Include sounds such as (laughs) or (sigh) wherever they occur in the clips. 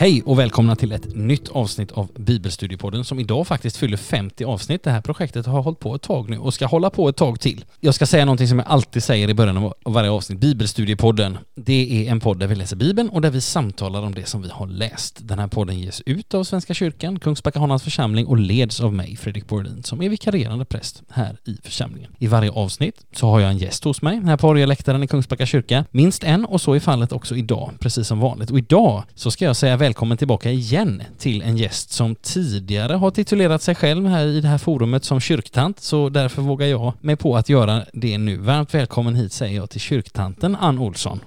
Hej och välkomna till ett nytt avsnitt av Bibelstudiepodden som idag faktiskt fyller 50 avsnitt. Det här projektet har hållit på ett tag nu och ska hålla på ett tag till. Jag ska säga någonting som jag alltid säger i början av varje avsnitt. Bibelstudiepodden, det är en podd där vi läser Bibeln och där vi samtalar om det som vi har läst. Den här podden ges ut av Svenska kyrkan, Kungsbacka Hanans församling och leds av mig, Fredrik Borlin, som är vikarierande präst här i församlingen. I varje avsnitt så har jag en gäst hos mig här på orgeläktaren i Kungsbacka kyrka. Minst en och så är fallet också idag, precis som vanligt. Och idag så ska jag säga välkommen tillbaka igen till en gäst som tidigare har titulerat sig själv här i det här forumet som kyrktant, så därför vågar jag mig på att göra det nu. Varmt välkommen hit säger jag till kyrktanten Ann Olsson.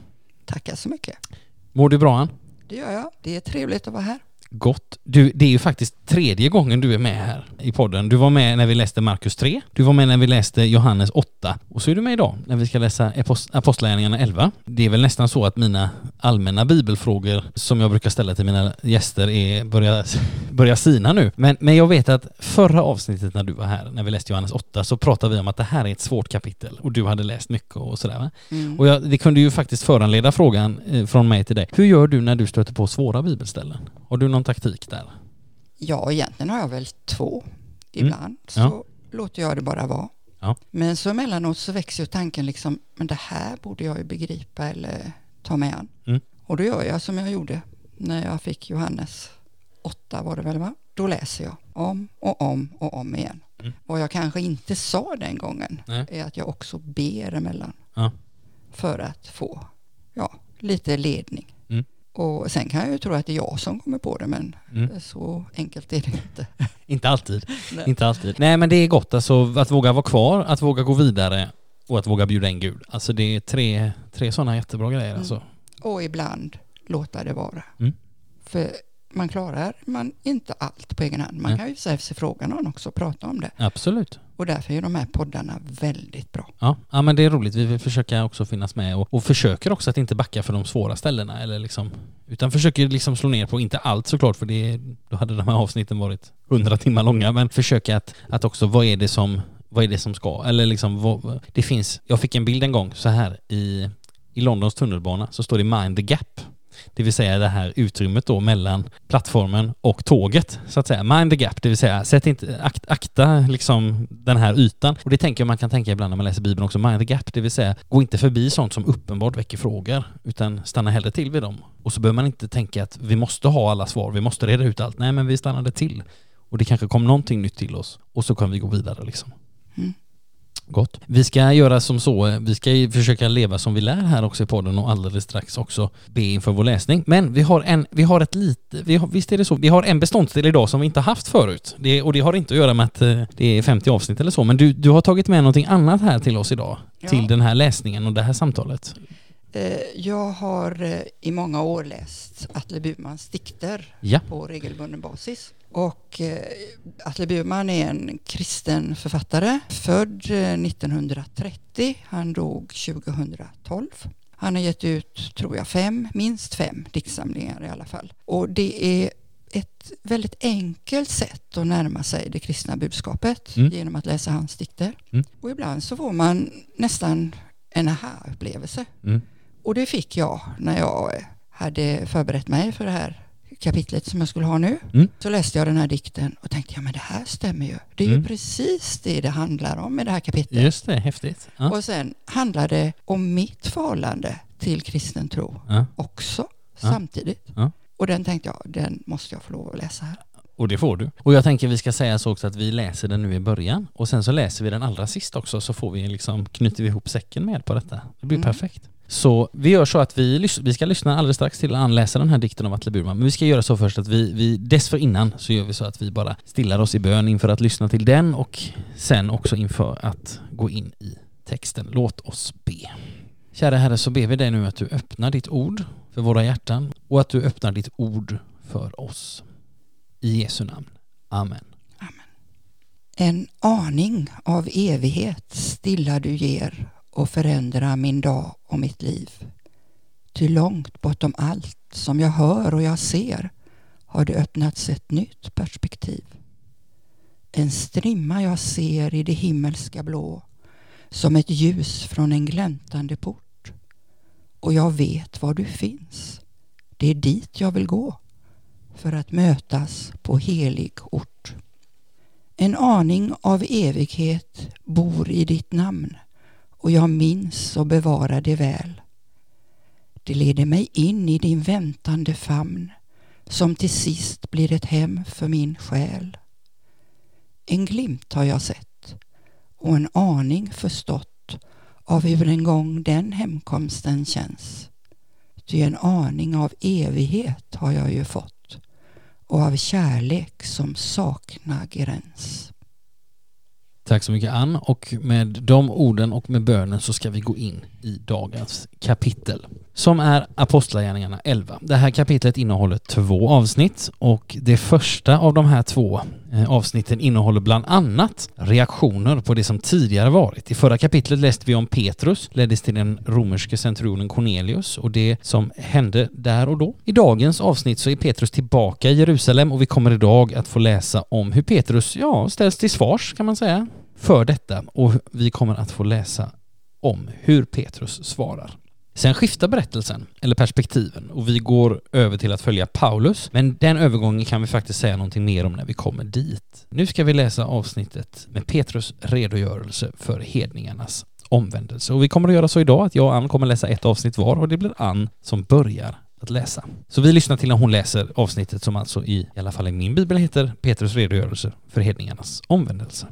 Tackar så mycket. Mår du bra Ann? Det gör jag. Det är trevligt att vara här. Gott. Du, det är ju faktiskt tredje gången du är med här i podden. Du var med när vi läste Markus 3, du var med när vi läste Johannes 8 och så är du med idag när vi ska läsa Apostlagärningarna 11. Det är väl nästan så att mina allmänna bibelfrågor som jag brukar ställa till mina gäster är börjar, (laughs) börjar sina nu. Men, men jag vet att förra avsnittet när du var här, när vi läste Johannes 8, så pratade vi om att det här är ett svårt kapitel och du hade läst mycket och sådär? Mm. Och jag, det kunde ju faktiskt föranleda frågan eh, från mig till dig. Hur gör du när du stöter på svåra bibelställen? Har du någon taktik där? Ja, egentligen har jag väl två. Ibland mm. så ja. låter jag det bara vara. Ja. Men så emellanåt så växer ju tanken liksom, men det här borde jag ju begripa eller ta mig an. Mm. Och då gör jag som jag gjorde när jag fick Johannes 8 var det väl va? Då läser jag om och om och om igen. Mm. Vad jag kanske inte sa den gången Nej. är att jag också ber emellan. Ja. För att få ja, lite ledning. Och sen kan jag ju tro att det är jag som kommer på det, men mm. så enkelt är det inte. (laughs) inte alltid. Nej. Inte alltid. Nej, men det är gott alltså att våga vara kvar, att våga gå vidare och att våga bjuda in Gud. Alltså det är tre, tre sådana jättebra grejer mm. alltså. Och ibland låta det vara. Mm. För man klarar man inte allt på egen hand. Man kan ju ställa sig fråga någon också och prata om det. Absolut. Och därför är de här poddarna väldigt bra. Ja, ja men det är roligt. Vi vill försöka också finnas med och, och försöker också att inte backa för de svåra ställena eller liksom utan försöker liksom slå ner på, inte allt såklart för det, då hade de här avsnitten varit hundra timmar långa, men försöka att, att också, vad är det som, vad är det som ska, eller liksom, vad, det finns, jag fick en bild en gång så här i, i Londons tunnelbana så står det Mind the Gap det vill säga det här utrymmet då mellan plattformen och tåget, så att säga. Mind the gap, det vill säga sätt inte, akt, akta liksom den här ytan. Och det tänker jag man kan tänka ibland när man läser Bibeln också, mind the gap, det vill säga gå inte förbi sånt som uppenbart väcker frågor, utan stanna hellre till vid dem. Och så behöver man inte tänka att vi måste ha alla svar, vi måste reda ut allt. Nej, men vi stannade till. Och det kanske kom någonting nytt till oss och så kan vi gå vidare liksom. Mm. Gott. Vi ska göra som så, vi ska försöka leva som vi lär här också i podden och alldeles strax också be inför vår läsning. Men vi har en, vi har ett lite, vi har, visst är det så, vi har en beståndsdel idag som vi inte haft förut. Det, och det har inte att göra med att eh, det är 50 avsnitt eller så, men du, du har tagit med någonting annat här till oss idag, ja. till den här läsningen och det här samtalet. Eh, jag har eh, i många år läst Atle Burmans dikter ja. på regelbunden basis. Och eh, Atle Burman är en kristen författare, född 1930. Han dog 2012. Han har gett ut, tror jag, fem, minst fem diktsamlingar i alla fall. Och det är ett väldigt enkelt sätt att närma sig det kristna budskapet mm. genom att läsa hans dikter. Mm. Och ibland så får man nästan en aha-upplevelse. Mm. Och det fick jag när jag hade förberett mig för det här kapitlet som jag skulle ha nu. Mm. Så läste jag den här dikten och tänkte, ja men det här stämmer ju. Det är mm. ju precis det det handlar om i det här kapitlet. Just det, häftigt. Ja. Och sen handlar det om mitt förhållande till kristen tro ja. också ja. samtidigt. Och den tänkte jag, den måste jag få lov att läsa här. Och det får du. Och jag tänker vi ska säga så också att vi läser den nu i början och sen så läser vi den allra sist också så får vi liksom, knyter vi ihop säcken med på detta. Det blir mm. perfekt. Så vi gör så att vi, vi ska lyssna alldeles strax till att läsa den här dikten av Atle Burman. Men vi ska göra så först att vi, vi dessförinnan så gör vi så att vi bara stillar oss i bön inför att lyssna till den och sen också inför att gå in i texten. Låt oss be. Kära Herre, så ber vi dig nu att du öppnar ditt ord för våra hjärtan och att du öppnar ditt ord för oss. I Jesu namn. Amen. Amen. En aning av evighet stilla du ger och förändra min dag och mitt liv. Ty långt bortom allt som jag hör och jag ser har det öppnats ett nytt perspektiv. En strimma jag ser i det himmelska blå som ett ljus från en gläntande port. Och jag vet var du finns. Det är dit jag vill gå. för att mötas på helig ort. En aning av evighet bor i ditt namn och jag minns och bevarar det väl. Det leder mig in i din väntande famn som till sist blir ett hem för min själ. En glimt har jag sett och en aning förstått av hur en gång den hemkomsten känns. Ty en aning av evighet har jag ju fått och av kärlek som saknar gräns. Tack så mycket Ann. Och med de orden och med bönen så ska vi gå in i dagens kapitel som är Apostlagärningarna 11. Det här kapitlet innehåller två avsnitt och det första av de här två eh, avsnitten innehåller bland annat reaktioner på det som tidigare varit. I förra kapitlet läste vi om Petrus leddes till den romerske centurionen Cornelius och det som hände där och då. I dagens avsnitt så är Petrus tillbaka i Jerusalem och vi kommer idag att få läsa om hur Petrus, ja, ställs till svars kan man säga för detta och vi kommer att få läsa om hur Petrus svarar. Sen skiftar berättelsen, eller perspektiven, och vi går över till att följa Paulus, men den övergången kan vi faktiskt säga någonting mer om när vi kommer dit. Nu ska vi läsa avsnittet med Petrus redogörelse för hedningarnas omvändelse. Och vi kommer att göra så idag att jag och Ann kommer läsa ett avsnitt var och det blir Ann som börjar att läsa. Så vi lyssnar till när hon läser avsnittet som alltså i, i alla fall i min bibel heter Petrus redogörelse för hedningarnas omvändelse.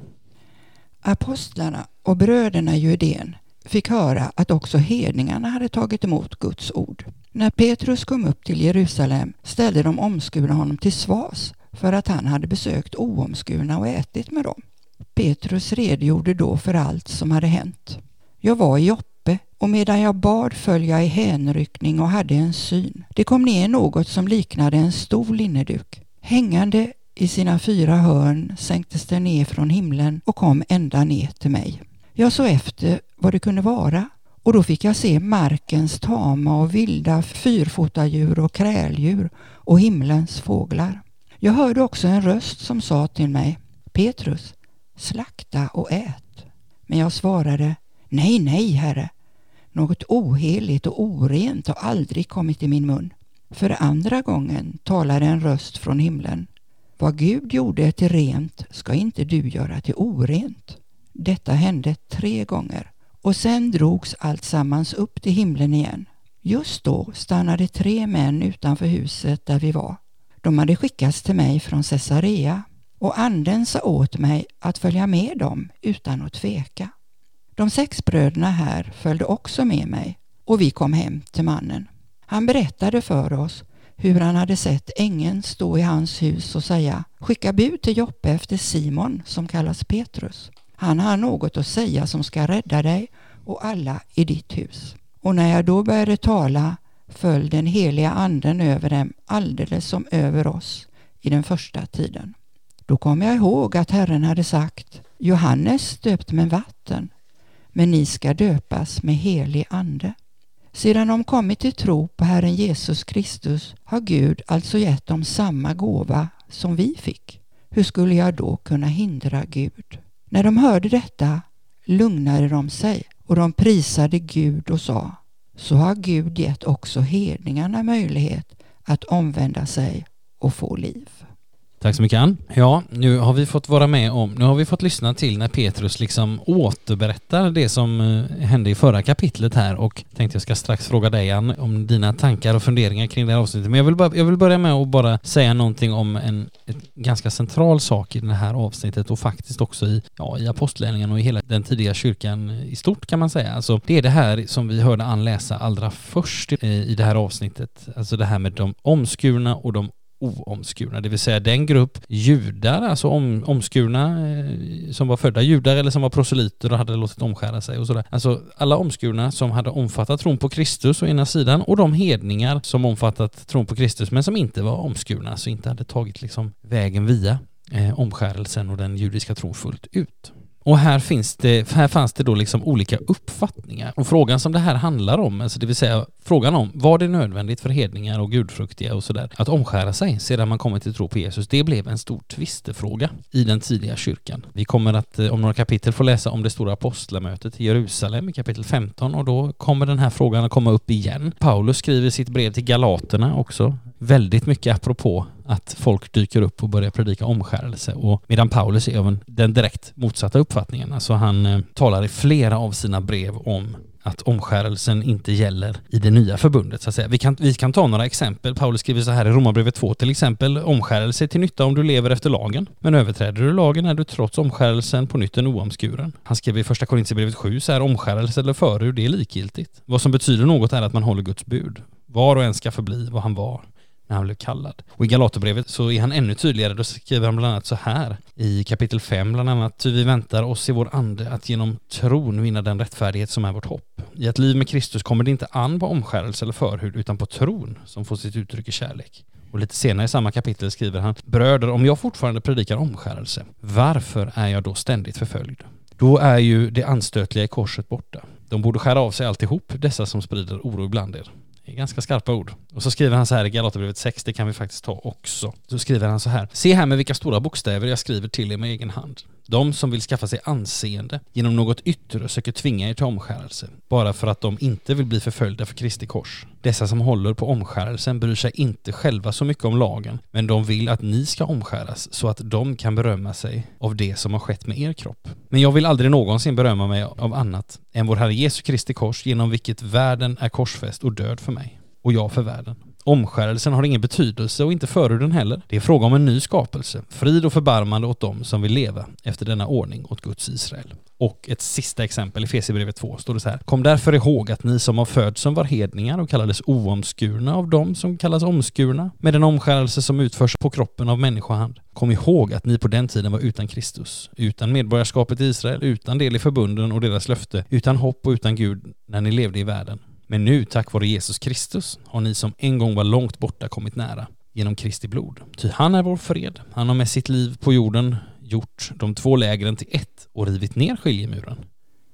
Apostlarna och bröderna i Judén fick höra att också hedningarna hade tagit emot Guds ord. När Petrus kom upp till Jerusalem ställde de omskurna honom till svars för att han hade besökt oomskurna och ätit med dem. Petrus redogjorde då för allt som hade hänt. Jag var i Joppe och medan jag bad föll jag i hänryckning och hade en syn. Det kom ner något som liknade en stor linneduk. Hängande i sina fyra hörn sänktes det ner från himlen och kom ända ner till mig. Jag såg efter vad det kunde vara och då fick jag se markens tama och vilda fyrfotadjur och kräldjur och himlens fåglar. Jag hörde också en röst som sa till mig Petrus, slakta och ät. Men jag svarade Nej, nej, herre. Något oheligt och orent har aldrig kommit i min mun. För andra gången talade en röst från himlen. Vad Gud gjorde till rent ska inte du göra till orent. Detta hände tre gånger och sen drogs alltsammans upp till himlen igen. Just då stannade tre män utanför huset där vi var. De hade skickats till mig från Caesarea och anden sa åt mig att följa med dem utan att tveka. De sex bröderna här följde också med mig och vi kom hem till mannen. Han berättade för oss hur han hade sett ängeln stå i hans hus och säga Skicka bud till Joppe efter Simon som kallas Petrus. Han har något att säga som ska rädda dig och alla i ditt hus. Och när jag då började tala föll den heliga anden över dem alldeles som över oss i den första tiden. Då kom jag ihåg att Herren hade sagt Johannes döpt med vatten, men ni ska döpas med helig ande. Sedan de kommit till tro på Herren Jesus Kristus har Gud alltså gett dem samma gåva som vi fick. Hur skulle jag då kunna hindra Gud? När de hörde detta lugnade de sig och de prisade Gud och sa så har Gud gett också hedningarna möjlighet att omvända sig och få liv. Tack så mycket Ann. Ja, nu har vi fått vara med om, nu har vi fått lyssna till när Petrus liksom återberättar det som eh, hände i förra kapitlet här och tänkte jag ska strax fråga dig Ann om dina tankar och funderingar kring det här avsnittet. Men jag vill, bara, jag vill börja med att bara säga någonting om en ett ganska central sak i det här avsnittet och faktiskt också i, ja, i apostlärningarna och i hela den tidiga kyrkan i stort kan man säga. Alltså det är det här som vi hörde Ann läsa allra först eh, i det här avsnittet. Alltså det här med de omskurna och de oomskurna, det vill säga den grupp judar, alltså om, omskurna eh, som var födda judar eller som var proselyter och hade låtit omskära sig och sådär. Alltså alla omskurna som hade omfattat tron på Kristus å ena sidan och de hedningar som omfattat tron på Kristus men som inte var omskurna, så inte hade tagit liksom vägen via eh, omskärelsen och den judiska tron fullt ut. Och här, finns det, här fanns det då liksom olika uppfattningar. Och frågan som det här handlar om, alltså det vill säga frågan om var det nödvändigt för hedningar och gudfruktiga och sådär att omskära sig sedan man kommit till tro på Jesus, det blev en stor tvistefråga i den tidiga kyrkan. Vi kommer att eh, om några kapitel få läsa om det stora apostlamötet i Jerusalem i kapitel 15 och då kommer den här frågan att komma upp igen. Paulus skriver sitt brev till Galaterna också väldigt mycket apropå att folk dyker upp och börjar predika omskärelse och medan Paulus är av den direkt motsatta uppfattningen. Alltså han eh, talar i flera av sina brev om att omskärelsen inte gäller i det nya förbundet så att säga. Vi kan, vi kan ta några exempel. Paulus skriver så här i Romarbrevet 2 till exempel. Omskärelse är till nytta om du lever efter lagen. Men överträder du lagen är du trots omskärelsen på nytt en oomskuren. Han skriver i första Korintierbrevet 7 så här omskärelse eller förur, det är likgiltigt. Vad som betyder något är att man håller Guds bud. Var och en ska förbli vad han var när han blev kallad. Och i Galaterbrevet så är han ännu tydligare. Då skriver han bland annat så här i kapitel 5 bland annat. Ty vi väntar oss i vår ande att genom tron vinna den rättfärdighet som är vårt hopp. I ett liv med Kristus kommer det inte an på omskärelse eller förhud utan på tron som får sitt uttryck i kärlek. Och lite senare i samma kapitel skriver han Bröder, om jag fortfarande predikar omskärelse, varför är jag då ständigt förföljd? Då är ju det anstötliga i korset borta. De borde skära av sig alltihop, dessa som sprider oro bland er. Är ganska skarpa ord. Och så skriver han så här i Galaterbrevet 6, det kan vi faktiskt ta också. Så skriver han så här. Se här med vilka stora bokstäver jag skriver till er med egen hand. De som vill skaffa sig anseende genom något yttre söker tvinga er till omskärelse, bara för att de inte vill bli förföljda för Kristi kors. Dessa som håller på omskärelsen bryr sig inte själva så mycket om lagen, men de vill att ni ska omskäras så att de kan berömma sig av det som har skett med er kropp. Men jag vill aldrig någonsin berömma mig av annat än vår Herre Jesu Kristi kors genom vilket världen är korsfäst och död för mig, och jag för världen. Omskärelsen har ingen betydelse och inte förhuden heller. Det är fråga om en ny skapelse, frid och förbarmande åt dem som vill leva efter denna ordning åt Guds Israel. Och ett sista exempel i Fesebrevet 2 står det så här. Kom därför ihåg att ni som har födseln som var hedningar och kallades oomskurna av dem som kallas omskurna med den omskärelse som utförs på kroppen av människohand. Kom ihåg att ni på den tiden var utan Kristus, utan medborgarskapet i Israel, utan del i förbunden och deras löfte, utan hopp och utan Gud när ni levde i världen. Men nu, tack vare Jesus Kristus, har ni som en gång var långt borta kommit nära genom Kristi blod. Ty han är vår fred. Han har med sitt liv på jorden gjort de två lägren till ett och rivit ner skiljemuren,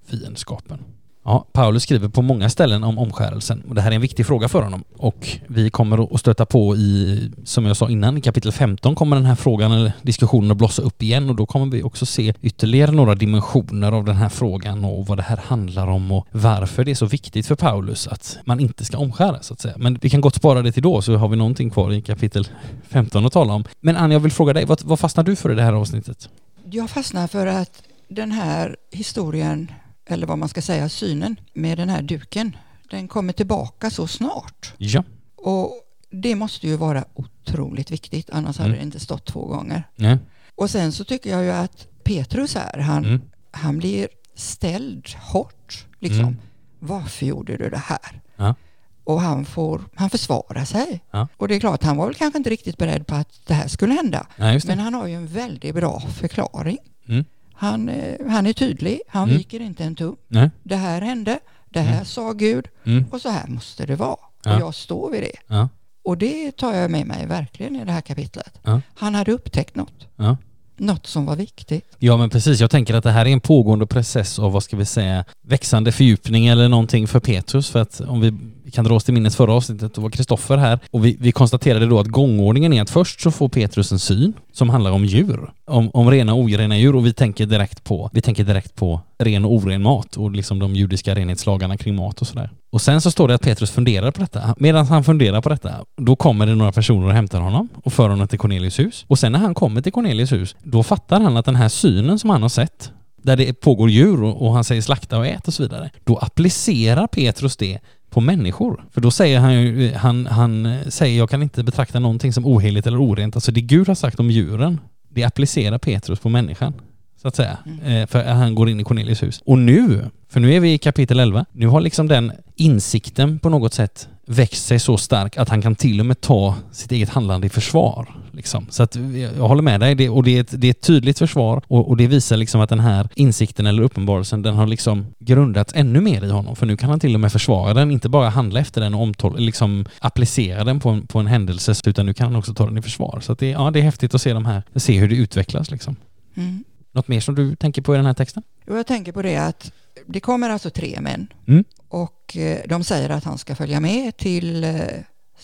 fiendskapen. Ja, Paulus skriver på många ställen om omskärelsen och det här är en viktig fråga för honom. Och vi kommer att stöta på i, som jag sa innan, i kapitel 15 kommer den här frågan eller diskussionen att blossa upp igen och då kommer vi också se ytterligare några dimensioner av den här frågan och vad det här handlar om och varför det är så viktigt för Paulus att man inte ska omskära så att säga. Men vi kan gott spara det till då så har vi någonting kvar i kapitel 15 att tala om. Men Ann, jag vill fråga dig, vad, vad fastnar du för i det här avsnittet? Jag fastnar för att den här historien eller vad man ska säga, synen med den här duken, den kommer tillbaka så snart. Ja. Och det måste ju vara otroligt viktigt, annars mm. hade det inte stått två gånger. Nej. Och sen så tycker jag ju att Petrus här, han, mm. han blir ställd hårt. Liksom. Mm. Varför gjorde du det här? Ja. Och han, får, han försvarar sig. Ja. Och det är klart, han var väl kanske inte riktigt beredd på att det här skulle hända. Nej, Men han har ju en väldigt bra förklaring. Mm. Han, eh, han är tydlig, han mm. viker inte en tum. Nej. Det här hände, det här mm. sa Gud mm. och så här måste det vara. Ja. Och jag står vid det. Ja. Och det tar jag med mig verkligen i det här kapitlet. Ja. Han hade upptäckt något. Ja. Något som var viktigt. Ja men precis, jag tänker att det här är en pågående process av vad ska vi säga växande fördjupning eller någonting för Petrus för att om vi vi kan dra oss till minnes förra avsnittet, då var Kristoffer här och vi, vi konstaterade då att gångordningen är att först så får Petrus en syn som handlar om djur, om, om rena och orena djur och vi tänker direkt på, vi tänker direkt på ren och oren mat och liksom de judiska renhetslagarna kring mat och sådär. Och sen så står det att Petrus funderar på detta. Medan han funderar på detta, då kommer det några personer och hämtar honom och för honom till Cornelius hus. Och sen när han kommer till Cornelius hus, då fattar han att den här synen som han har sett, där det pågår djur och han säger slakta och ät och så vidare, då applicerar Petrus det på människor. För då säger han ju, han, han säger jag kan inte betrakta någonting som oheligt eller orent. Alltså det Gud har sagt om djuren, det applicerar Petrus på människan. Så att säga. Mm. Eh, för han går in i Cornelius hus. Och nu, för nu är vi i kapitel 11, nu har liksom den insikten på något sätt växt sig så stark att han kan till och med ta sitt eget handlande i försvar. Liksom. Så att jag håller med dig, det, och det är, ett, det är ett tydligt försvar och, och, det visar liksom att den här insikten eller uppenbarelsen, den har liksom grundats ännu mer i honom. För nu kan han till och med försvara den, inte bara handla efter den och omtol- liksom applicera den på en, på en händelse, utan nu kan han också ta den i försvar. Så att det, ja, det är häftigt att se de här, se hur det utvecklas liksom. Mm. Något mer som du tänker på i den här texten? Jo, jag tänker på det att det kommer alltså tre män mm. och eh, de säger att han ska följa med till eh,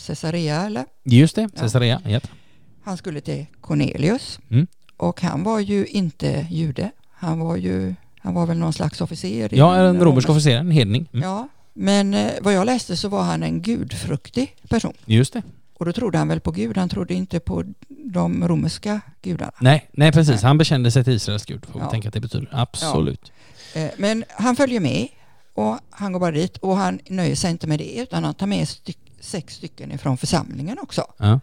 Caesarea eller? Just det, Caesarea, ja. Yep. Han skulle till Cornelius mm. och han var ju inte jude. Han var ju, han var väl någon slags officer. Ja, en romersk officer, en hedning. Mm. Ja, men eh, vad jag läste så var han en gudfruktig person. Just det. Och då trodde han väl på Gud, han trodde inte på de romerska gudarna. Nej, nej precis. Nej. Han bekände sig till Israels Gud, får ja. vi tänka att det betyder. Absolut. Ja. Eh, men han följer med och han går bara dit och han nöjer sig inte med det utan han tar med styck, sex stycken ifrån församlingen också. Ja.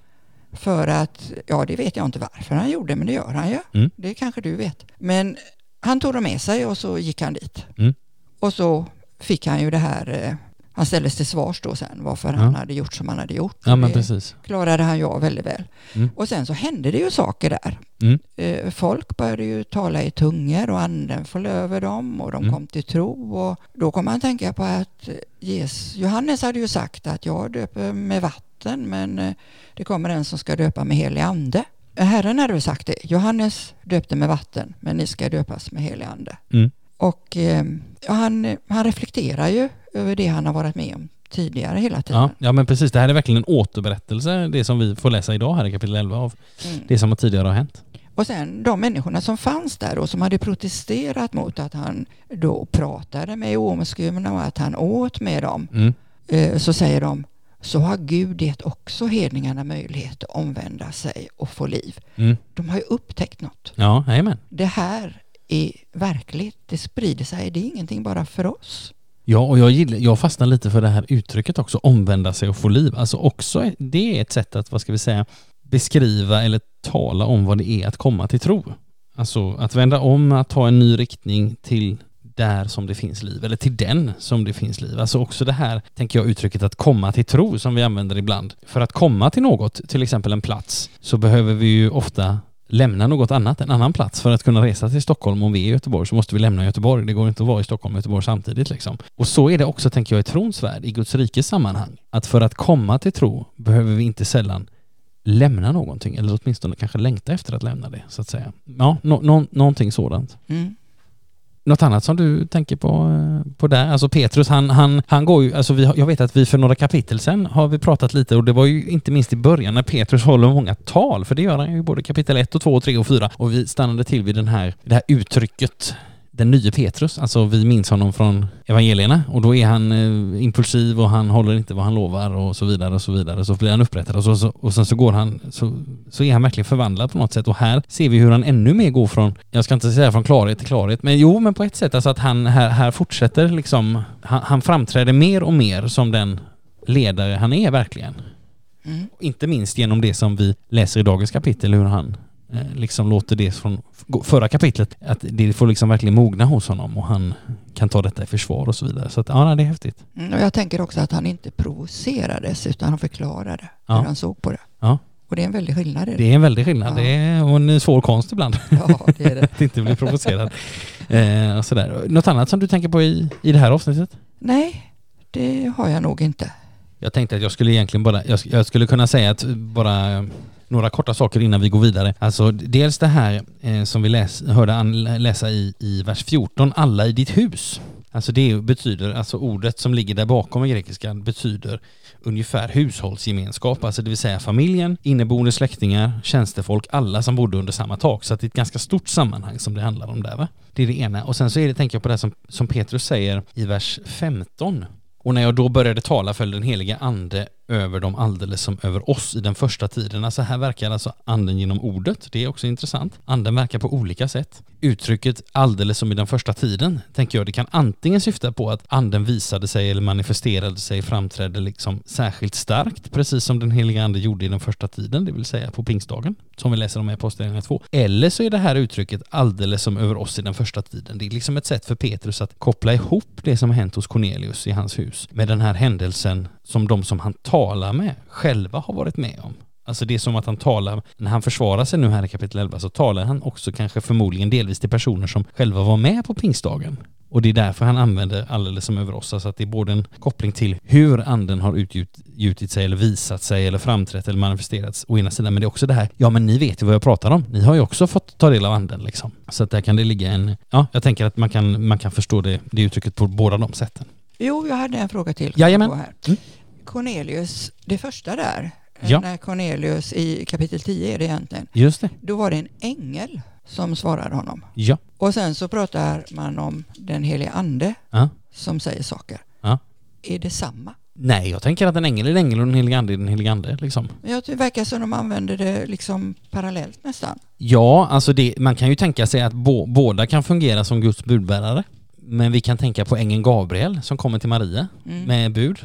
För att, ja det vet jag inte varför han gjorde, men det gör han ju. Mm. Det kanske du vet. Men han tog dem med sig och så gick han dit. Mm. Och så fick han ju det här eh, han ställdes till svars då sen varför ja. han hade gjort som han hade gjort. Ja, men precis. klarade han ju av väldigt väl. Mm. Och sen så hände det ju saker där. Mm. Eh, folk började ju tala i tungor och anden föll över dem och de mm. kom till tro. Och då kom man tänka på att Jesus, Johannes hade ju sagt att jag döper med vatten men eh, det kommer en som ska döpa med helig ande. Herren hade väl sagt det. Johannes döpte med vatten men ni ska döpas med helig ande. Mm. Och eh, han, han reflekterar ju över det han har varit med om tidigare hela tiden. Ja, ja men precis. Det här är verkligen en återberättelse, det som vi får läsa idag här i kapitel 11 av mm. det som tidigare har hänt. Och sen de människorna som fanns där och som hade protesterat mot att han då pratade med omskurna och att han åt med dem. Mm. Eh, så säger de, så har Gud gett också hedningarna möjlighet att omvända sig och få liv. Mm. De har ju upptäckt något. Ja, amen. Det här är verkligt, det sprider sig, det är ingenting bara för oss. Ja, och jag, gillar, jag fastnar lite för det här uttrycket också, omvända sig och få liv. Alltså också, det är ett sätt att, vad ska vi säga, beskriva eller tala om vad det är att komma till tro. Alltså att vända om, att ta en ny riktning till där som det finns liv, eller till den som det finns liv. Alltså också det här, tänker jag, uttrycket att komma till tro som vi använder ibland. För att komma till något, till exempel en plats, så behöver vi ju ofta lämna något annat, en annan plats för att kunna resa till Stockholm. Om vi är i Göteborg så måste vi lämna Göteborg. Det går inte att vara i Stockholm och Göteborg samtidigt liksom. Och så är det också, tänker jag, i trons värld, i Guds rikes sammanhang. Att för att komma till tro behöver vi inte sällan lämna någonting, eller åtminstone kanske längta efter att lämna det, så att säga. Ja, no, no, någonting sådant. Mm. Något annat som du tänker på, eh, på där? Alltså Petrus, han, han, han går ju, alltså vi, jag vet att vi för några kapitel sen har vi pratat lite och det var ju inte minst i början när Petrus håller många tal, för det gör han ju både kapitel 1 och 2 och 3 och 4 och vi stannade till vid den här, det här uttrycket den nye Petrus, alltså vi minns honom från evangelierna och då är han eh, impulsiv och han håller inte vad han lovar och så vidare och så vidare. Så blir han upprättad och, så, så, och sen så går han, så, så är han verkligen förvandlad på något sätt och här ser vi hur han ännu mer går från, jag ska inte säga från klarhet till klarhet, men jo men på ett sätt alltså att han här, här fortsätter liksom, han, han framträder mer och mer som den ledare han är verkligen. Mm. Inte minst genom det som vi läser i dagens kapitel, hur han liksom låter det från förra kapitlet, att det får liksom verkligen mogna hos honom och han kan ta detta i försvar och så vidare. Så att, ja, det är häftigt. Mm, och jag tänker också att han inte provocerades utan han förklarade ja. hur han såg på det. Ja. Och det är en väldig skillnad. Det, det är en väldig skillnad. Ja. Det är en svår konst ibland. (laughs) Ja, det är det. att inte bli provocerad. eh, sådär. Något annat som du tänker på i, i det här avsnittet? Nej, det har jag nog inte. Jag tänkte att jag skulle egentligen bara, jag, jag skulle kunna säga att bara några korta saker innan vi går vidare. Alltså dels det här eh, som vi läs, hörde an, läsa i, i vers 14, alla i ditt hus. Alltså det betyder, alltså ordet som ligger där bakom i grekiskan betyder ungefär hushållsgemenskap, alltså det vill säga familjen, inneboende släktingar, tjänstefolk, alla som bodde under samma tak. Så att det är ett ganska stort sammanhang som det handlar om där va. Det är det ena. Och sen så är det, tänker jag på det som, som Petrus säger i vers 15. Och när jag då började tala föll den heliga ande över dem alldeles som över oss i den första tiden. Alltså här verkar alltså anden genom ordet. Det är också intressant. Anden verkar på olika sätt. Uttrycket alldeles som i den första tiden, tänker jag, det kan antingen syfta på att anden visade sig eller manifesterade sig, framträdde liksom särskilt starkt, precis som den heliga ande gjorde i den första tiden, det vill säga på pingstdagen, som vi läser om i Apostlagärningarna 2. Eller så är det här uttrycket alldeles som över oss i den första tiden. Det är liksom ett sätt för Petrus att koppla ihop det som hänt hos Cornelius i hans hus med den här händelsen som de som han talar med själva har varit med om. Alltså det är som att han talar, när han försvarar sig nu här i kapitel 11 så talar han också kanske förmodligen delvis till personer som själva var med på pingstdagen. Och det är därför han använder alldeles som över oss, alltså att det är både en koppling till hur anden har utgjutit sig eller visat sig eller framträtt eller manifesterats å ena sidan, men det är också det här, ja men ni vet ju vad jag pratar om, ni har ju också fått ta del av anden liksom. Så att där kan det ligga en, ja jag tänker att man kan, man kan förstå det, det uttrycket på båda de sätten. Jo, jag hade en fråga till. Jajamän. Här. Mm. Cornelius, det första där, ja. när Cornelius i kapitel 10 är det egentligen. Just det. Då var det en ängel som svarade honom. Ja. Och sen så pratar man om den helige ande ja. som säger saker. Ja. Är det samma? Nej, jag tänker att en ängel är en ängel och en helig ande är en helig ande. Liksom. Ja, det verkar som de använder det liksom parallellt nästan. Ja, alltså det, man kan ju tänka sig att bo, båda kan fungera som Guds budbärare. Men vi kan tänka på ängeln Gabriel som kommer till Maria mm. med bud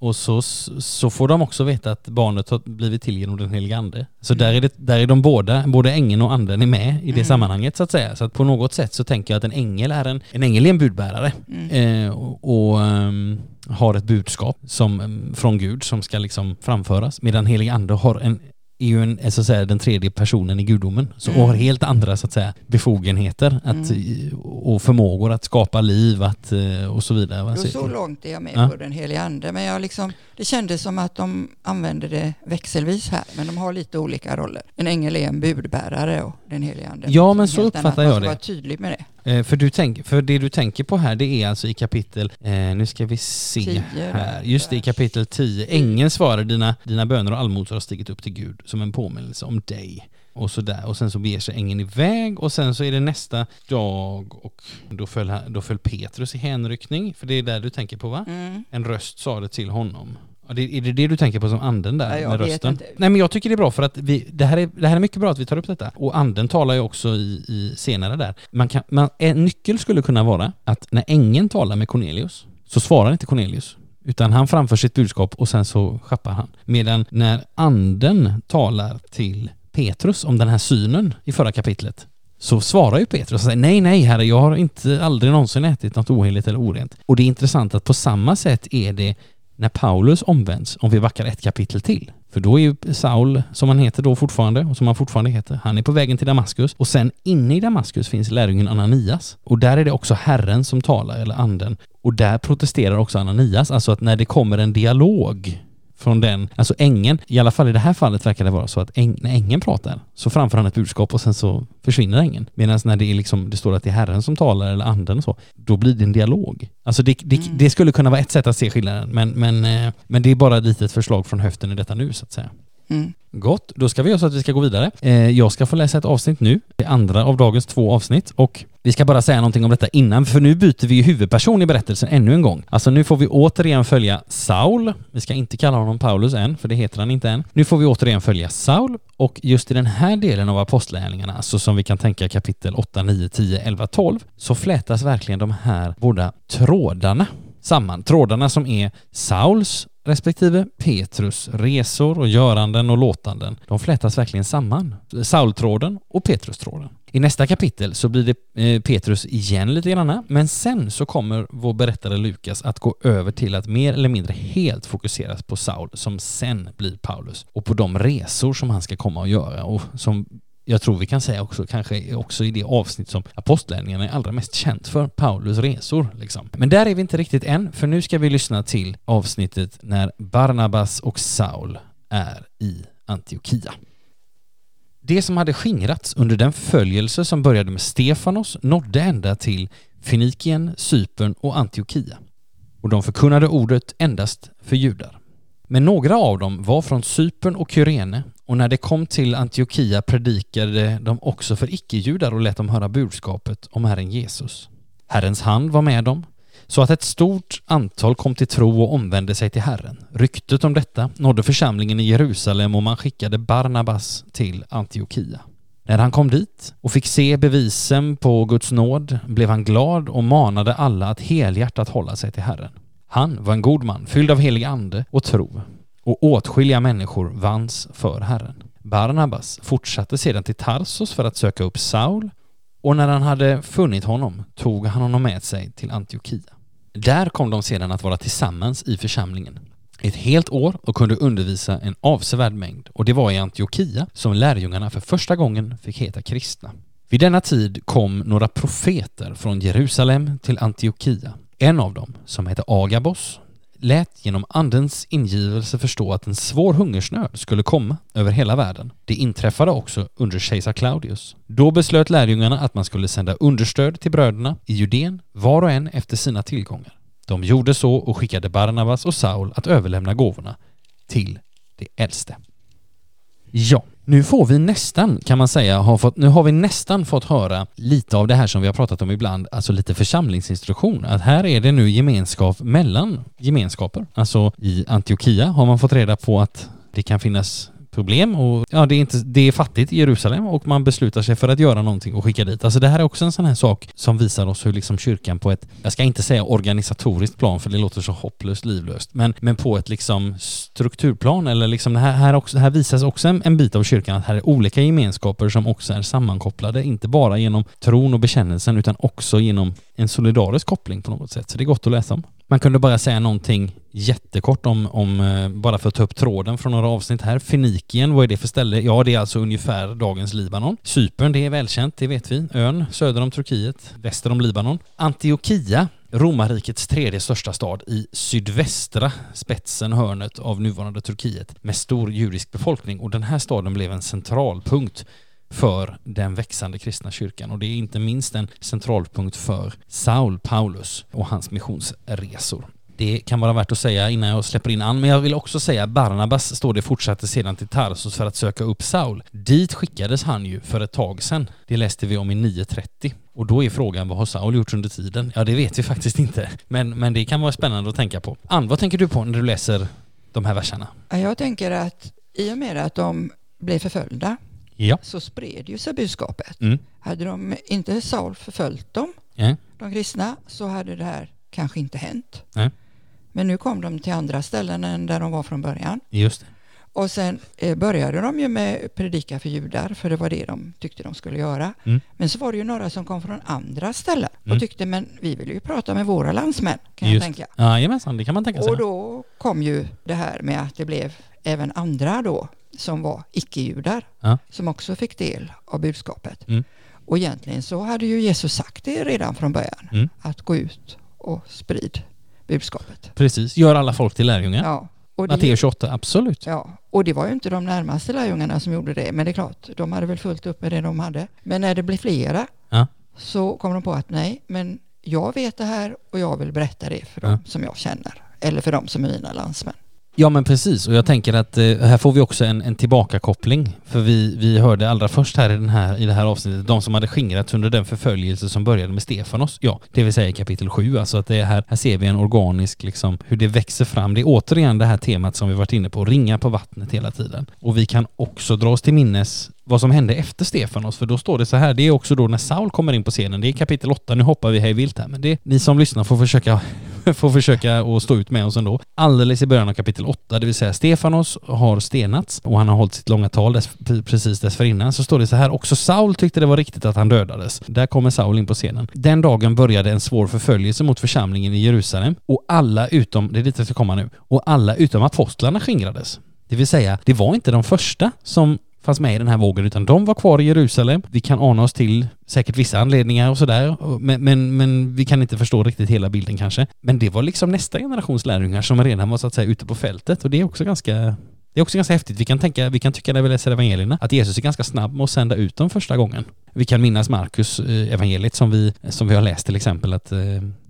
och så, så får de också veta att barnet har blivit till genom den helige ande. Så mm. där, är det, där är de båda, både ängeln och anden är med i det mm. sammanhanget så att säga. Så att på något sätt så tänker jag att en ängel är en, en ängel är en budbärare. Mm. Eh, och, och um, har ett budskap som, från Gud som ska liksom framföras. Medan helig ande har en, är ju en, så att säga, den tredje personen i gudomen. Så mm. har helt andra så att säga, befogenheter att, mm. och förmågor att skapa liv att, eh, och så vidare. Jo, så långt är jag med ja. på den heliga ande. Men jag liksom, det kändes som att de använder det växelvis här. Men de har lite olika roller. En ängel är en budbärare och den heliga ande. Ja, men så uppfattar jag det. Man ska vara tydlig med det. Eh, för, du tänk, för det du tänker på här, det är alltså i kapitel, eh, nu ska vi se tio, här, just det, i kapitel 10. Ängeln svarar dina, dina böner och allmosor har stigit upp till Gud som en påminnelse om dig. Och så där. Och sen så beger sig ängeln iväg och sen så är det nästa dag och då föll, då föll Petrus i hänryckning, för det är där du tänker på va? Mm. En röst sa det till honom. Är det det du tänker på som anden där Nej, med rösten? Inte. Nej men jag tycker det är bra för att vi, det, här är, det här är mycket bra att vi tar upp detta. Och anden talar ju också i, i senare där. Man kan, man, en nyckel skulle kunna vara att när ängeln talar med Cornelius så svarar inte Cornelius. Utan han framför sitt budskap och sen så schappar han. Medan när anden talar till Petrus om den här synen i förra kapitlet så svarar ju Petrus och säger nej, nej herre, jag har inte aldrig någonsin ätit något oheligt eller orent. Och det är intressant att på samma sätt är det när Paulus omvänds, om vi backar ett kapitel till. För då är ju Saul, som han heter då fortfarande, och som han fortfarande heter, han är på vägen till Damaskus. Och sen inne i Damaskus finns lärjungen Ananias. Och där är det också Herren som talar, eller anden. Och där protesterar också Ananias, alltså att när det kommer en dialog från den, alltså ängeln, i alla fall i det här fallet verkar det vara så att äng, när ängeln pratar så framför han ett budskap och sen så försvinner ängeln. Medan när det är liksom, det står att det är Herren som talar eller anden och så, då blir det en dialog. Alltså det, det, mm. det skulle kunna vara ett sätt att se skillnaden, men, men, eh, men det är bara ett litet förslag från höften i detta nu så att säga. Mm. Gott, då ska vi göra så att vi ska gå vidare. Eh, jag ska få läsa ett avsnitt nu, det andra av dagens två avsnitt och vi ska bara säga någonting om detta innan, för nu byter vi ju huvudperson i berättelsen ännu en gång. Alltså nu får vi återigen följa Saul. Vi ska inte kalla honom Paulus än, för det heter han inte än. Nu får vi återigen följa Saul och just i den här delen av apostlärningarna, alltså som vi kan tänka kapitel 8, 9, 10, 11, 12, så flätas verkligen de här båda trådarna samman. Trådarna som är Sauls respektive Petrus resor och göranden och låtanden, de flätas verkligen samman. Saultråden och Petrustråden. I nästa kapitel så blir det eh, Petrus igen lite grann, men sen så kommer vår berättare Lukas att gå över till att mer eller mindre helt fokuseras på Saul som sen blir Paulus och på de resor som han ska komma och göra och som jag tror vi kan säga också, kanske också i det avsnitt som apostlärningarna är allra mest känt för, Paulus resor. Liksom. Men där är vi inte riktigt än, för nu ska vi lyssna till avsnittet när Barnabas och Saul är i Antiochia. Det som hade skingrats under den förföljelse som började med Stefanos nådde ända till Fenikien, Cypern och Antiochia. Och de förkunnade ordet endast för judar. Men några av dem var från Cypern och Kyrene och när det kom till Antiochia predikade de också för icke-judar och lät dem höra budskapet om Herren Jesus. Herrens hand var med dem, så att ett stort antal kom till tro och omvände sig till Herren. Ryktet om detta nådde församlingen i Jerusalem och man skickade Barnabas till Antiochia. När han kom dit och fick se bevisen på Guds nåd blev han glad och manade alla att helhjärtat hålla sig till Herren. Han var en god man, fylld av helig ande och tro, och åtskilliga människor vanns för Herren. Barnabas fortsatte sedan till Tarsos för att söka upp Saul och när han hade funnit honom tog han honom med sig till Antiochia. Där kom de sedan att vara tillsammans i församlingen ett helt år och kunde undervisa en avsevärd mängd och det var i Antiochia som lärjungarna för första gången fick heta kristna. Vid denna tid kom några profeter från Jerusalem till Antiochia. En av dem, som hette Agabos, lät genom andens ingivelse förstå att en svår hungersnöd skulle komma över hela världen. Det inträffade också under kejsar Claudius. Då beslöt lärjungarna att man skulle sända understöd till bröderna i Judeen, var och en efter sina tillgångar. De gjorde så och skickade Barnabas och Saul att överlämna gåvorna till de äldste. Ja, nu får vi nästan, kan man säga, har fått, nu har vi nästan fått höra lite av det här som vi har pratat om ibland, alltså lite församlingsinstruktion. Att här är det nu gemenskap mellan gemenskaper. Alltså i Antiochia har man fått reda på att det kan finnas problem och ja, det är, inte, det är fattigt i Jerusalem och man beslutar sig för att göra någonting och skicka dit. Alltså det här är också en sån här sak som visar oss hur liksom kyrkan på ett, jag ska inte säga organisatoriskt plan för det låter så hopplöst livlöst, men, men på ett liksom strukturplan eller liksom det här, här, också, här visas också en, en bit av kyrkan att här är olika gemenskaper som också är sammankopplade, inte bara genom tron och bekännelsen utan också genom en solidarisk koppling på något sätt. Så det är gott att läsa om. Man kunde bara säga någonting jättekort om, om, eh, bara för att ta upp tråden från några avsnitt här. Fenikien, vad är det för ställe? Ja, det är alltså ungefär dagens Libanon. Cypern, det är välkänt, det vet vi. Ön söder om Turkiet, väster om Libanon. Antiochia, romarrikets tredje största stad i sydvästra spetsen, hörnet av nuvarande Turkiet med stor judisk befolkning och den här staden blev en centralpunkt för den växande kristna kyrkan och det är inte minst en centralpunkt för Saul Paulus och hans missionsresor. Det kan vara värt att säga innan jag släpper in Ann, men jag vill också säga Barnabas står det fortsatte sedan till Tarsus för att söka upp Saul. Dit skickades han ju för ett tag sedan. Det läste vi om i 9.30. Och då är frågan, vad har Saul gjort under tiden? Ja, det vet vi faktiskt inte. Men, men det kan vara spännande att tänka på. Ann, vad tänker du på när du läser de här verserna? Jag tänker att i och med att de blev förföljda ja. så spred ju sig budskapet. Mm. Hade de inte Saul förföljt dem, ja. de kristna, så hade det här kanske inte hänt. Ja. Men nu kom de till andra ställen än där de var från början. Just det. Och sen eh, började de ju med predika för judar, för det var det de tyckte de skulle göra. Mm. Men så var det ju några som kom från andra ställen och Mm. tyckte, men vi vill ju prata med våra landsmän, kan Just. jag tänka. Jajamensan, det kan man tänka sig. Och då kom ju det här med att det blev även andra då, som var icke-judar, Ja. som också fick del av budskapet. Mm. Och egentligen så hade ju Jesus sagt det redan från början, Mm. att gå ut och sprid budskapet. Precis, gör alla folk till lärjungar. Ja. Och det, Matteus 28, absolut. Ja, och det var ju inte de närmaste lärjungarna som gjorde det, men det är klart, de hade väl fullt upp med det de hade. Men när det blev flera Ja. så kom de på att nej, men jag vet det här och jag vill berätta det för dem Ja. som jag känner, eller för dem som är mina landsmän. Ja men precis och jag tänker att eh, här får vi också en, en tillbakakoppling. För vi, vi hörde allra först här i, den här i det här avsnittet de som hade skingrats under den förföljelse som började med Stefanos. Ja, det vill säga i kapitel 7. Alltså att det är här, här ser vi en organisk liksom hur det växer fram. Det är återigen det här temat som vi varit inne på, ringa på vattnet hela tiden. Och vi kan också dra oss till minnes vad som hände efter Stefanos, för då står det så här, det är också då när Saul kommer in på scenen, det är kapitel 8, nu hoppar vi hej vilt här, men det, ni som lyssnar får försöka (laughs) får försöka att stå ut med oss ändå. Alldeles i början av kapitel 8, det vill säga Stefanos har stenats och han har hållit sitt långa tal dess, precis dessförinnan, så står det så här, också Saul tyckte det var riktigt att han dödades. Där kommer Saul in på scenen. Den dagen började en svår förföljelse mot församlingen i Jerusalem och alla utom, det är dit jag ska komma nu, och alla utom apostlarna skingrades. Det vill säga, det var inte de första som fanns med i den här vågen utan de var kvar i Jerusalem. Vi kan ana oss till säkert vissa anledningar och sådär men, men, men vi kan inte förstå riktigt hela bilden kanske. Men det var liksom nästa generations lärjungar som redan var så att säga ute på fältet och det är också ganska det är också ganska häftigt. Vi kan, tänka, vi kan tycka när vi läser evangelierna att Jesus är ganska snabb med att sända ut dem första gången. Vi kan minnas Markus eh, evangeliet som vi, som vi har läst till exempel att eh,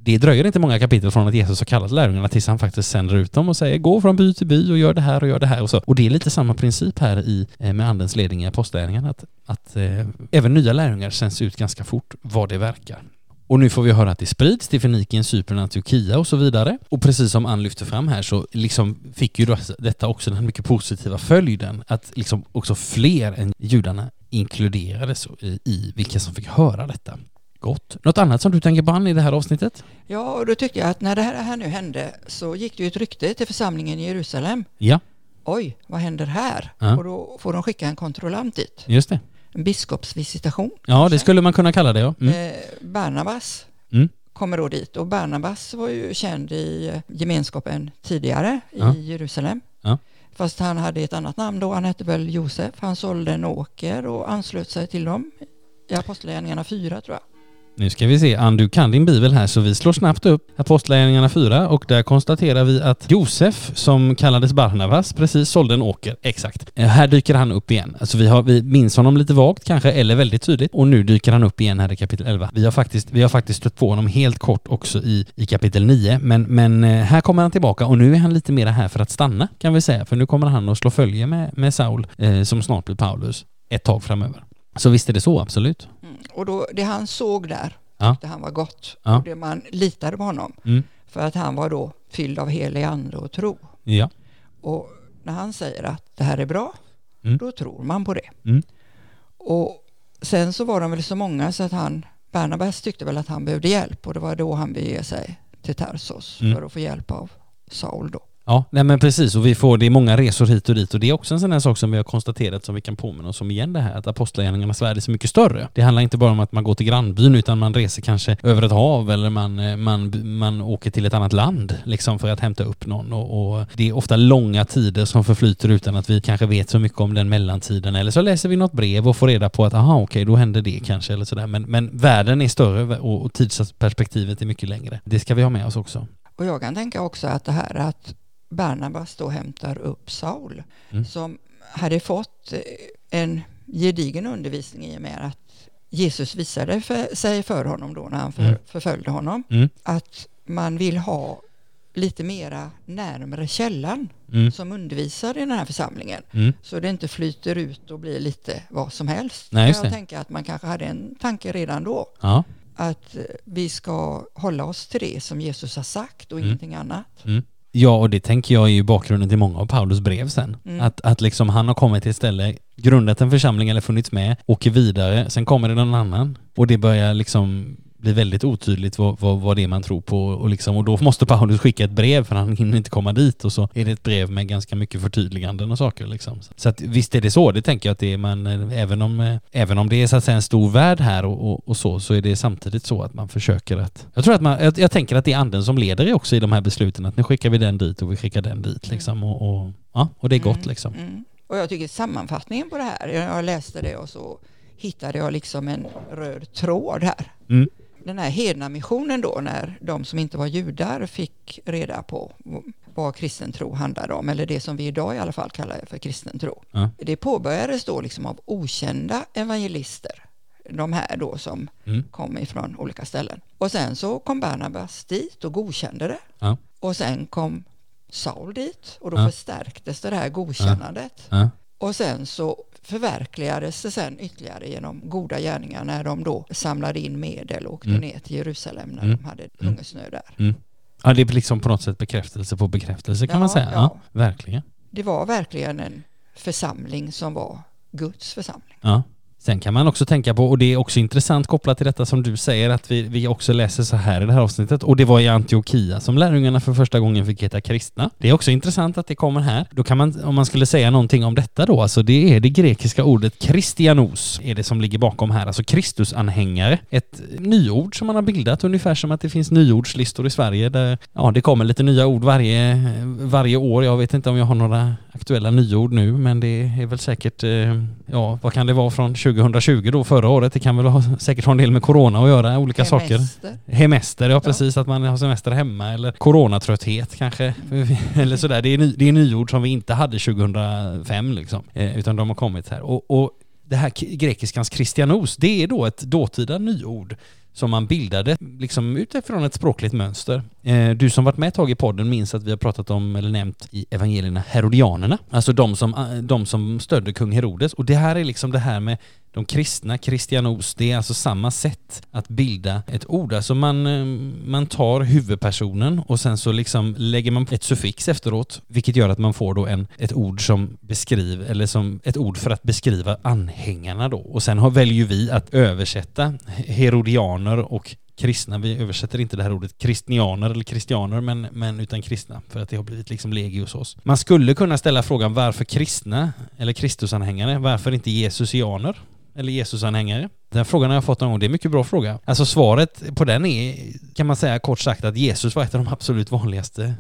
det dröjer inte många kapitel från att Jesus har kallat lärjungarna tills han faktiskt sänder ut dem och säger gå från by till by och gör det här och gör det här och så. Och det är lite samma princip här i, eh, med andens ledning i apostlärningarna att, att eh, även nya lärjungar sänds ut ganska fort vad det verkar. Och nu får vi höra att det sprids till Fenikien, Cypern, Antiochia och så vidare. Och precis som Ann lyfter fram här så liksom fick ju detta också den mycket positiva följden att liksom också fler än judarna inkluderades i vilka som fick höra detta. Gott. Något annat som du tänker på Ann i det här avsnittet? Ja, och då tyckte jag att när det här, nu hände så gick det ju ett rykte till församlingen i Jerusalem. Ja, Oj, vad händer här? Ja. Och då får de skicka en kontrollant dit. just det. En biskopsvisitation. Ja, det kanske. skulle man kunna kalla det ja. Mm. Eh, Barnabas Mm. kommer då dit och Barnabas var ju känd i eh, gemenskapen tidigare Ja. i Jerusalem. Ja. Fast han hade ett annat namn då, han hette väl Josef. Han sålde en åker och anslöt sig till dem i Apostlagärningarna 4 tror jag. Nu ska vi se, Ann du kan din bibel här så vi slår snabbt upp Apostlagärningarna 4 och där konstaterar vi att Josef som kallades Barnabas precis sålde en åker. Exakt. Eh, här dyker han upp igen. Alltså vi, har, vi minns honom lite vagt kanske eller väldigt tydligt och nu dyker han upp igen här i kapitel 11. Vi har faktiskt, vi har faktiskt stött på honom helt kort också i, i kapitel 9 men, men eh, här kommer han tillbaka och nu är han lite mera här för att stanna kan vi säga för nu kommer han att slå följe med, med Saul eh, som snart blir Paulus ett tag framöver. Så visst är det så, absolut. Mm. Och då, det han såg där ja. tyckte han var gott. Ja. Och det man litade på honom. Mm. För att han var då fylld av helig ande och tro. Ja. Och när han säger att det här är bra, mm. då tror man på det. Mm. Och sen så var de väl så många så att han, Barnabas tyckte väl att han behövde hjälp och det var då han beger sig till Tarsos mm. för att få hjälp av Saul då. Ja, nej men precis och vi får, det är många resor hit och dit och det är också en sån här sak som vi har konstaterat som vi kan påminna oss om igen det här att apostlagärningarnas värld är så mycket större. Det handlar inte bara om att man går till grannbyn utan man reser kanske över ett hav eller man, eh, man, man åker till ett annat land liksom för att hämta upp någon och, och det är ofta långa tider som förflyter utan att vi kanske vet så mycket om den mellantiden eller så läser vi något brev och får reda på att aha okej okay, då händer det kanske eller sådär men, men världen är större och, och tidsperspektivet är mycket längre. Det ska vi ha med oss också. Och jag kan tänka också att det här att Barnabas då hämtar upp Saul mm. som hade fått eh, en gedigen undervisning i och med att Jesus visade för, sig för honom då när han för, mm. förföljde honom. Mm. Att man vill ha lite mera närmare källan mm. som undervisar i den här församlingen. Mm. Så det inte flyter ut och blir lite vad som helst. Nej, jag tänker att man kanske hade en tanke redan då. Ja. Att eh, vi ska hålla oss till det som Jesus har sagt och mm. ingenting annat. Ja, och det tänker jag är ju bakgrunden till många av Paulus brev sen. Mm. Att, att liksom han har kommit till ett ställe, grundat en församling eller funnits med, åker vidare, sen kommer det någon annan och det börjar liksom blir väldigt otydligt vad, vad, vad det är man tror på och, liksom, och då måste Paulus skicka ett brev för han hinner inte komma dit och så är det ett brev med ganska mycket förtydliganden och saker liksom. Så att visst är det så, det tänker jag att det är man, även om, även om det är så att säga en stor värld här och, och, och så, så är det samtidigt så att man försöker att, jag tror att man, jag, jag, tänker att det är anden som leder er också i de här besluten, att nu skickar vi den dit och vi skickar den dit mm. liksom och, och ja, och det är gott mm. liksom. Mm. Och jag tycker sammanfattningen på det här, jag läste det och så hittade jag liksom en röd tråd här. Mm den här hednamissionen då, när de som inte var judar fick reda på vad kristen tro handlade om, eller det som vi idag i alla fall kallar för kristen tro. Ja. Det påbörjades då liksom av okända evangelister, de här då som mm. kom ifrån olika ställen. Och sen så kom Barnabas dit och godkände det. Ja. Och sen kom Saul dit och då ja. förstärktes det här godkännandet. Och sen så förverkligades det sen ytterligare genom goda gärningar när de då samlade in medel och åkte mm. ner till Jerusalem när mm. de hade mm. hungersnöd där. Mm. Ja, det är liksom på något sätt bekräftelse på bekräftelse kan ja, man säga. Ja. ja, verkligen. Det var verkligen en församling som var Guds församling. Ja. Sen kan man också tänka på, och det är också intressant kopplat till detta som du säger, att vi, vi också läser så här i det här avsnittet, och det var i Antiochia som lärjungarna för första gången fick heta kristna. Det är också intressant att det kommer här. Då kan man, om man skulle säga någonting om detta då, alltså det är det grekiska ordet kristianos, är det som ligger bakom här, alltså Kristusanhängare. Ett nyord som man har bildat, ungefär som att det finns nyordslistor i Sverige där, ja, det kommer lite nya ord varje, varje år. Jag vet inte om jag har några aktuella nyord nu, men det är väl säkert, eh, ja, vad kan det vara från 2020 då, förra året. Det kan väl ha, säkert ha en del med corona att göra, olika Hemester. saker. Hemester, ja precis, att man har semester hemma eller coronatrötthet kanske. (laughs) eller sådär. Det är, ny, det är nyord som vi inte hade 2005 liksom, eh, utan de har kommit här. Och, och det här grekiskans kristianos, det är då ett dåtida nyord som man bildade liksom utifrån ett språkligt mönster. Eh, du som varit med ett tag i podden minns att vi har pratat om, eller nämnt i evangelierna, herodianerna. Alltså de som, eh, de som stödde kung Herodes. Och det här är liksom det här med de kristna, kristianos, det är alltså samma sätt att bilda ett ord. Alltså man, eh, man tar huvudpersonen och sen så liksom lägger man ett suffix efteråt, vilket gör att man får då en, ett ord som beskriver, eller som ett ord för att beskriva anhängarna då. Och sen har, väljer vi att översätta herodianer och kristna. Vi översätter inte det här ordet kristnianer eller kristianer, men, men utan kristna, för att det har blivit liksom legio hos oss. Man skulle kunna ställa frågan varför kristna, eller Kristusanhängare, varför inte Jesusianer? eller Jesusanhängare? Den frågan har jag fått någon gång. Det är en mycket bra fråga. Alltså svaret på den är, kan man säga kort sagt, att Jesus var ett av de absolut vanligaste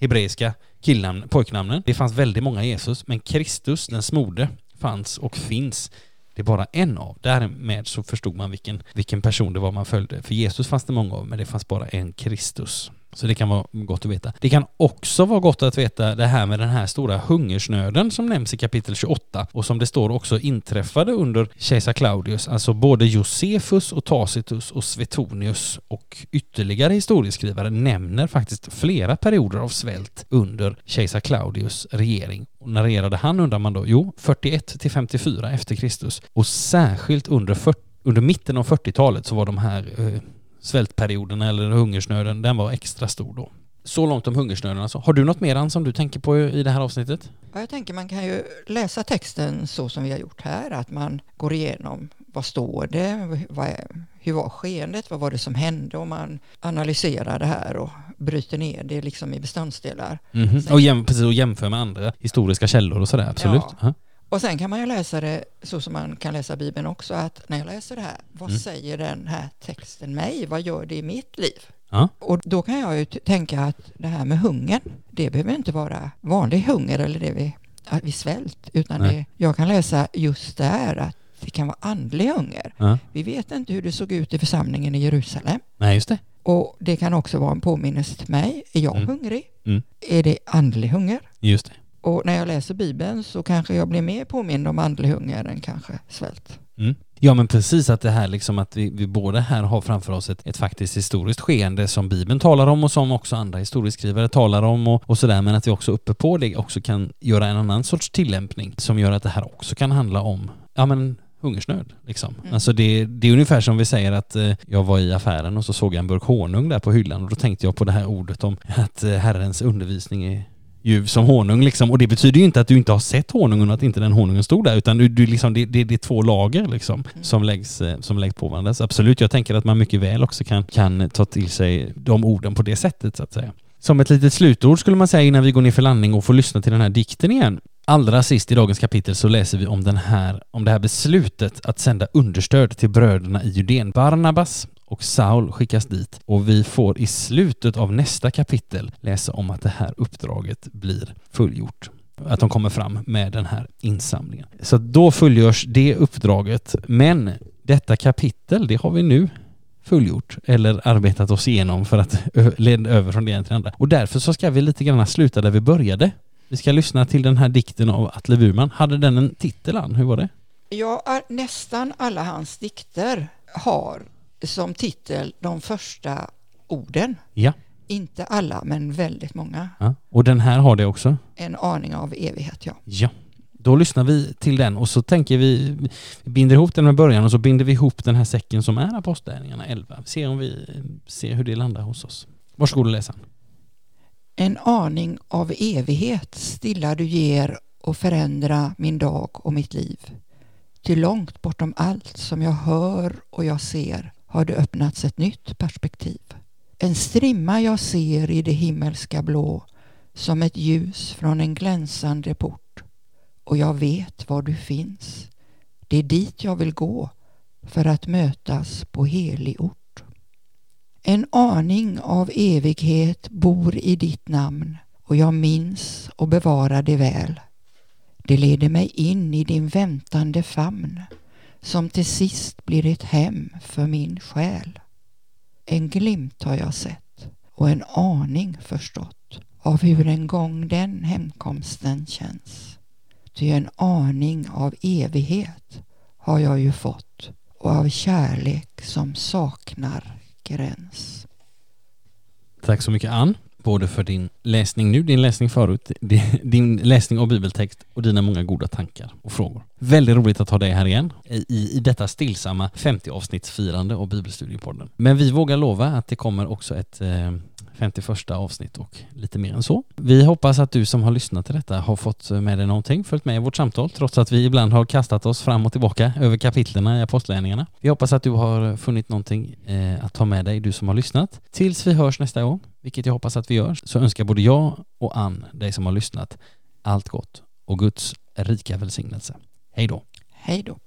hebreiska killnamn, pojknamnen. Det fanns väldigt många Jesus, men Kristus, den smorde, fanns och finns det är bara en av. Därmed så förstod man vilken, vilken person det var man följde. För Jesus fanns det många av, men det fanns bara en Kristus. Så det kan vara gott att veta. Det kan också vara gott att veta det här med den här stora hungersnöden som nämns i kapitel 28 och som det står också inträffade under kejsar Claudius. Alltså både Josefus och Tacitus och Svetonius och ytterligare historieskrivare nämner faktiskt flera perioder av svält under kejsar Claudius regering. Och när regerade han undrar man då? Jo, 41 till 54 efter Kristus. Och särskilt under, 40 under mitten av 40-talet så var de här eh, svältperioden eller hungersnöden, den var extra stor då. Så långt om hungersnöden alltså. Har du något mer som du tänker på i det här avsnittet? Ja, jag tänker man kan ju läsa texten så som vi har gjort här, att man går igenom vad står det, vad hur var skeendet, vad var det som hände och man analyserar det här och bryter ner det liksom i beståndsdelar. Mm -hmm. och, jäm, precis, och jämför med andra historiska källor och sådär, absolut. Ja. Och sen kan man ju läsa det så som man kan läsa Bibeln också, att när jag läser det här, vad mm. säger den här texten mig? Vad gör det i mitt liv? Ja. Och då kan jag ju tänka att det här med hungern, det behöver inte vara vanlig hunger eller det vi, att vi svält, utan det, jag kan läsa just där att det kan vara andlig hunger. Ja. Vi vet inte hur det såg ut i församlingen i Jerusalem. Nej, just det. Och det kan också vara en påminnelse till mig. Är jag mm. hungrig? Mm. Är det andlig hunger? Just det. Och när jag läser Bibeln så kanske jag blir mer påmind om andlig hunger än kanske svält. Mm. Ja men precis att det här liksom att vi, vi båda här har framför oss ett, ett faktiskt historiskt skeende som Bibeln talar om och som också andra historieskrivare talar om och, och sådär men att vi också uppe på det också kan göra en annan sorts tillämpning som gör att det här också kan handla om, ja men hungersnöd. Liksom. Mm. Alltså det, det är ungefär som vi säger att eh, jag var i affären och så såg jag en burk honung där på hyllan och då tänkte jag på det här ordet om att eh, Herrens undervisning är ju som honung liksom. Och det betyder ju inte att du inte har sett honungen och att inte den honungen stod där utan du, du liksom, det, det, det är två lager liksom mm. som, läggs, eh, som läggs på varandra. Så absolut, jag tänker att man mycket väl också kan, kan ta till sig de orden på det sättet så att säga. Som ett litet slutord skulle man säga innan vi går ner för landning och får lyssna till den här dikten igen. Allra sist i dagens kapitel så läser vi om, den här, om det här beslutet att sända understöd till bröderna i Judén. Barnabas och Saul skickas dit och vi får i slutet av nästa kapitel läsa om att det här uppdraget blir fullgjort. Att de kommer fram med den här insamlingen. Så då fullgörs det uppdraget. Men detta kapitel, det har vi nu fullgjort eller arbetat oss igenom för att leda över från det ena till det andra. Och därför så ska vi lite grann sluta där vi började. Vi ska lyssna till den här dikten av Atle Burman. Hade den en titel, Ann? Hur var det? Ja, nästan alla hans dikter har som titel de första orden. Ja. Inte alla, men väldigt många. Ja. Och den här har det också? En aning av evighet, ja. Ja. Då lyssnar vi till den och så tänker vi, vi binder ihop den med början och så binder vi ihop den här säcken som är Apostlagärningarna 11. Se om vi ser hur det landar hos oss. Varsågod och läsa. En aning av evighet stilla du ger och förändra min dag och mitt liv. Till långt bortom allt som jag hör och jag ser har det öppnats ett nytt perspektiv. En strimma jag ser i det himmelska blå som ett ljus från en glänsande port. Och jag vet var du finns. Det är dit jag vill gå för att mötas på helig ort. En aning av evighet bor i ditt namn och jag minns och bevarar det väl. Det leder mig in i din väntande famn som till sist blir ett hem för min själ. En glimt har jag sett och en aning förstått av hur en gång den hemkomsten känns. Ty en aning av evighet har jag ju fått och av kärlek som saknar gräns. Tack så mycket Ann både för din läsning nu, din läsning förut, din läsning av bibeltext och dina många goda tankar och frågor. Väldigt roligt att ha dig här igen i, i detta stillsamma 50 avsnittsfirande av Bibelstudiepodden. Men vi vågar lova att det kommer också ett eh, 51 avsnitt och lite mer än så. Vi hoppas att du som har lyssnat till detta har fått med dig någonting, följt med i vårt samtal, trots att vi ibland har kastat oss fram och tillbaka över kapitlerna i Apostlagärningarna. Vi hoppas att du har funnit någonting eh, att ta med dig, du som har lyssnat. Tills vi hörs nästa gång, vilket jag hoppas att vi gör, så önskar både jag och Ann, dig som har lyssnat, allt gott och Guds rika välsignelse. Hej då! Hej då!